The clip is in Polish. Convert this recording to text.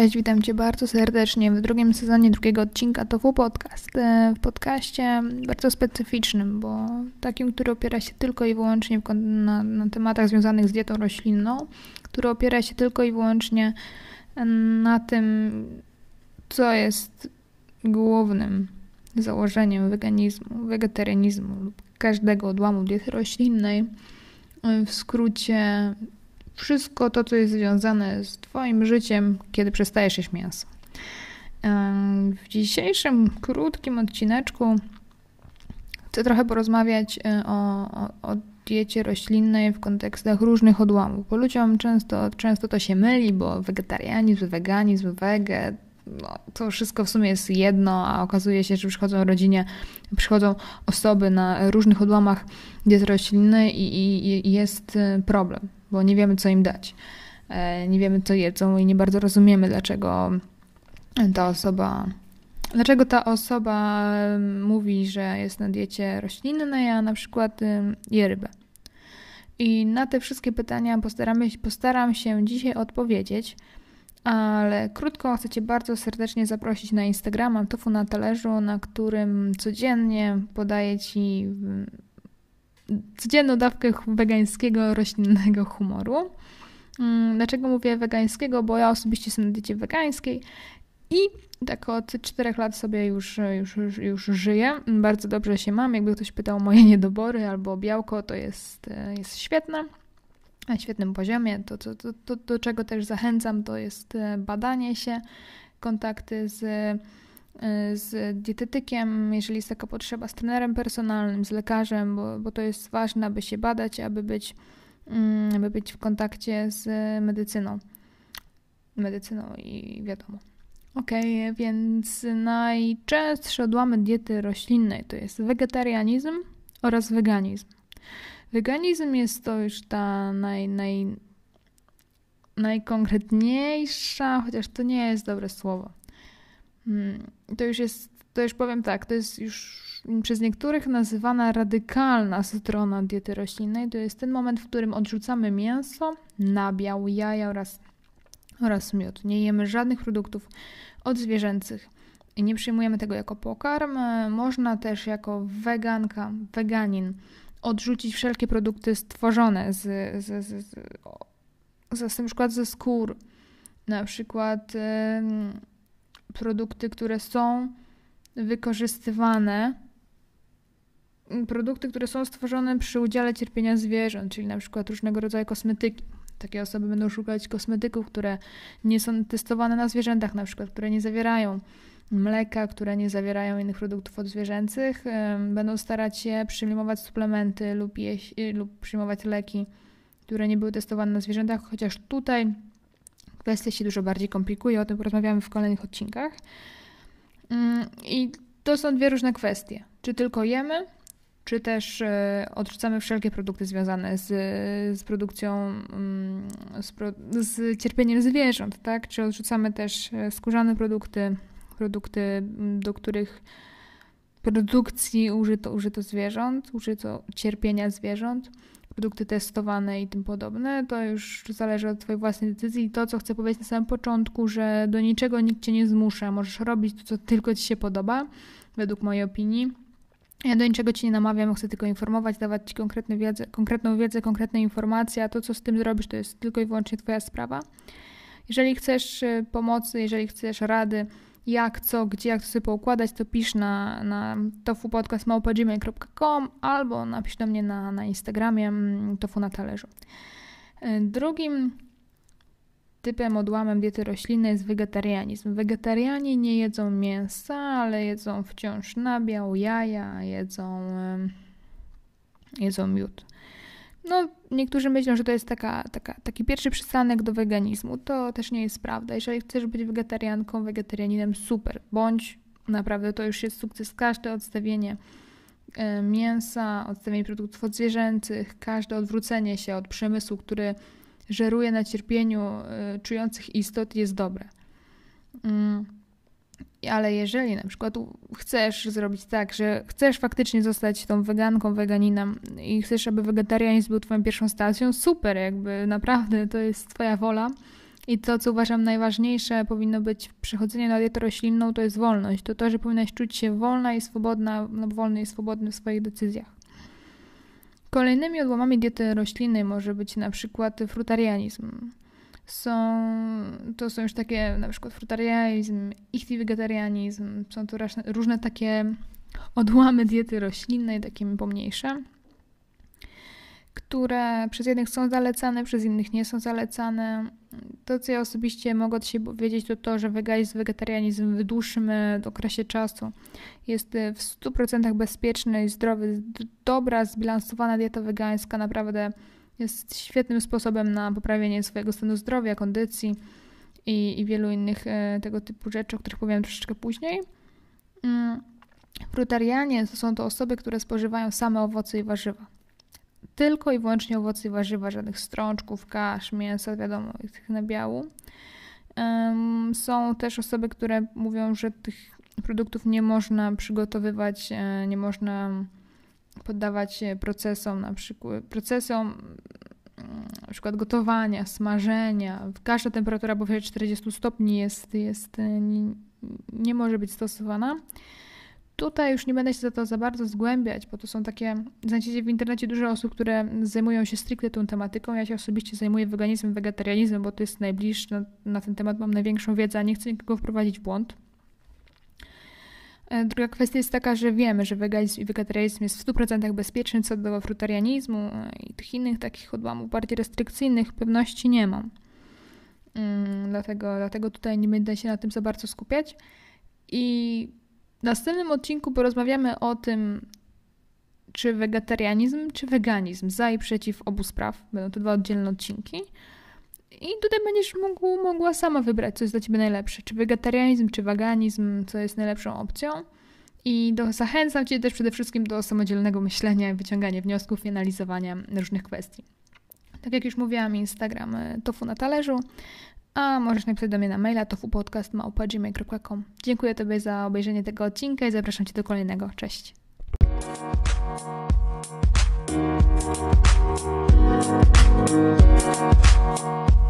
Cześć, witam Cię bardzo serdecznie w drugim sezonie drugiego odcinka TOFU Podcast. E, w podcaście bardzo specyficznym, bo takim, który opiera się tylko i wyłącznie na, na tematach związanych z dietą roślinną, który opiera się tylko i wyłącznie na tym, co jest głównym założeniem weganizmu, wegetarianizmu lub każdego odłamu diety roślinnej. W skrócie wszystko to, co jest związane z Twoim życiem, kiedy przestajesz jeść mięso. W dzisiejszym krótkim odcineczku chcę trochę porozmawiać e, o, o, o diecie roślinnej w kontekstach różnych odłamów, bo ludziom często, często to się myli, bo wegetarianizm, weganizm, wege, no, to wszystko w sumie jest jedno, a okazuje się, że przychodzą rodzinie, przychodzą osoby na różnych odłamach diety roślinnej i, i, i jest e, problem bo nie wiemy, co im dać. E, nie wiemy, co jedzą i nie bardzo rozumiemy, dlaczego ta osoba. Dlaczego ta osoba mówi, że jest na diecie roślinnej, a na przykład je rybę? I na te wszystkie pytania postaramy, postaram się dzisiaj odpowiedzieć, ale krótko chcę Cię bardzo serdecznie zaprosić na Instagrama Tofu na talerzu, na którym codziennie podaję Ci codzienną dawkę wegańskiego, roślinnego humoru. Mm, dlaczego mówię wegańskiego? Bo ja osobiście jestem na diecie wegańskiej i tak od 4 lat sobie już, już, już, już żyję. Bardzo dobrze się mam. Jakby ktoś pytał o moje niedobory albo białko, to jest, jest świetne. Na świetnym poziomie. To, to, to, to, do czego też zachęcam, to jest badanie się, kontakty z z dietetykiem, jeżeli jest taka potrzeba, z trenerem personalnym, z lekarzem, bo, bo to jest ważne, aby się badać, aby być, mm, aby być w kontakcie z medycyną. Medycyną i wiadomo. Ok, więc najczęstsze odłamy diety roślinnej to jest wegetarianizm oraz weganizm. Weganizm jest to już ta naj, naj, najkonkretniejsza, chociaż to nie jest dobre słowo to już jest, to już powiem tak, to jest już przez niektórych nazywana radykalna strona diety roślinnej. To jest ten moment, w którym odrzucamy mięso, nabiał, jaja oraz, oraz miód. Nie jemy żadnych produktów odzwierzęcych i nie przyjmujemy tego jako pokarm. Można też jako weganka, weganin odrzucić wszelkie produkty stworzone z, z, z, z, z, z na przykład ze skór, na przykład produkty, które są wykorzystywane, produkty, które są stworzone przy udziale cierpienia zwierząt, czyli na przykład różnego rodzaju kosmetyki. Takie osoby będą szukać kosmetyków, które nie są testowane na zwierzętach, na przykład, które nie zawierają mleka, które nie zawierają innych produktów odzwierzęcych. Będą starać się przyjmować suplementy lub, jeść, lub przyjmować leki, które nie były testowane na zwierzętach, chociaż tutaj kwestia się dużo bardziej komplikuje, o tym porozmawiamy w kolejnych odcinkach. Mm, I to są dwie różne kwestie. Czy tylko jemy, czy też e, odrzucamy wszelkie produkty związane z, z produkcją, mm, z, z cierpieniem zwierząt, tak? Czy odrzucamy też e, skórzane produkty, produkty, mm, do których produkcji użyto, użyto zwierząt, użyto cierpienia zwierząt produkty testowane i tym podobne, to już zależy od Twojej własnej decyzji. To, co chcę powiedzieć na samym początku, że do niczego nikt Cię nie zmusza. Możesz robić to, co tylko Ci się podoba, według mojej opinii. Ja do niczego Ci nie namawiam, chcę tylko informować, dawać Ci konkretną wiedzę, konkretną wiedzę, konkretne informacje, a to, co z tym zrobisz, to jest tylko i wyłącznie Twoja sprawa. Jeżeli chcesz y, pomocy, jeżeli chcesz rady, jak, co, gdzie, jak to sobie poukładać, to pisz na, na tofupodcast.gmail.com albo napisz do mnie na, na Instagramie mm, tofu na talerzu. E, drugim typem odłamem diety roślinnej jest wegetarianizm. Wegetarianie nie jedzą mięsa, ale jedzą wciąż nabiał, jaja, jedzą, jedzą miód. No, niektórzy myślą, że to jest taka, taka, taki pierwszy przystanek do weganizmu. To też nie jest prawda. Jeżeli chcesz być wegetarianką, wegetarianinem, super. Bądź naprawdę to już jest sukces. Każde odstawienie e, mięsa, odstawienie produktów odzwierzęcych, każde odwrócenie się od przemysłu, który żeruje na cierpieniu e, czujących istot jest dobre. Mm. Ale jeżeli na przykład chcesz zrobić tak, że chcesz faktycznie zostać tą weganką, weganinem i chcesz, aby wegetarianizm był twoją pierwszą stacją, super, jakby naprawdę to jest twoja wola. I to, co uważam najważniejsze, powinno być w przechodzeniu na dietę roślinną, to jest wolność. To to, że powinnaś czuć się wolna i swobodna, no wolny i swobodny w swoich decyzjach. Kolejnymi odłamami diety roślinnej może być na przykład frutarianizm. Są, to są już takie na przykład frutarianizm, ichtiwegetarianizm, są to różne takie odłamy diety roślinnej, takie pomniejsze które przez jednych są zalecane, przez innych nie są zalecane. To, co ja osobiście mogę od siebie powiedzieć, to to, że weganizm, wegetarianizm w dłuższym e, okresie czasu jest e, w 100% bezpieczny i zdrowy. Dobra, zbilansowana dieta wegańska naprawdę jest świetnym sposobem na poprawienie swojego stanu zdrowia, kondycji i, i wielu innych e, tego typu rzeczy, o których powiem troszeczkę później. Mm. Frutarianie to są to osoby, które spożywają same owoce i warzywa tylko i wyłącznie owoce i warzywa, żadnych strączków, kasz, mięsa, wiadomo, tych nabiału. Są też osoby, które mówią, że tych produktów nie można przygotowywać, e, nie można poddawać procesom, na przykład procesom mm, na przykład gotowania, smażenia. Każda temperatura powyżej 40 stopni jest, jest e, nie, nie może być stosowana. Tutaj już nie będę się za to za bardzo zgłębiać, bo to są takie, znajdziecie w internecie dużo osób, które zajmują się stricte tą tematyką. Ja się osobiście zajmuję weganizmem, wegetarianizmem, bo to jest najbliższy, na, na ten temat mam największą wiedzę, a nie chcę nikogo wprowadzić w błąd. E, druga kwestia jest taka, że wiemy, że weganizm i wegetarianizm jest w 100% bezpieczny co do frutarianizmu e, i tych innych takich odłamów bardziej restrykcyjnych pewności nie mam. Mm, dlatego, dlatego tutaj nie będę się na tym za bardzo skupiać. I w następnym odcinku porozmawiamy o tym, czy wegetarianizm, czy weganizm, za i przeciw obu spraw. Będą to dwa oddzielne odcinki. I tutaj będziesz mógł, mogła sama wybrać, co jest dla Ciebie najlepsze. Czy wegetarianizm, czy weganizm, co jest najlepszą opcją. I do, zachęcam Cię też przede wszystkim do samodzielnego myślenia, wyciągania wniosków i analizowania różnych kwestii. Tak jak już mówiłam, Instagram e, Tofu na talerzu, a możesz napisać do mnie na maila tofupodcast.gmail.com Dziękuję Tobie za obejrzenie tego odcinka i zapraszam Cię do kolejnego. Cześć! Thank you.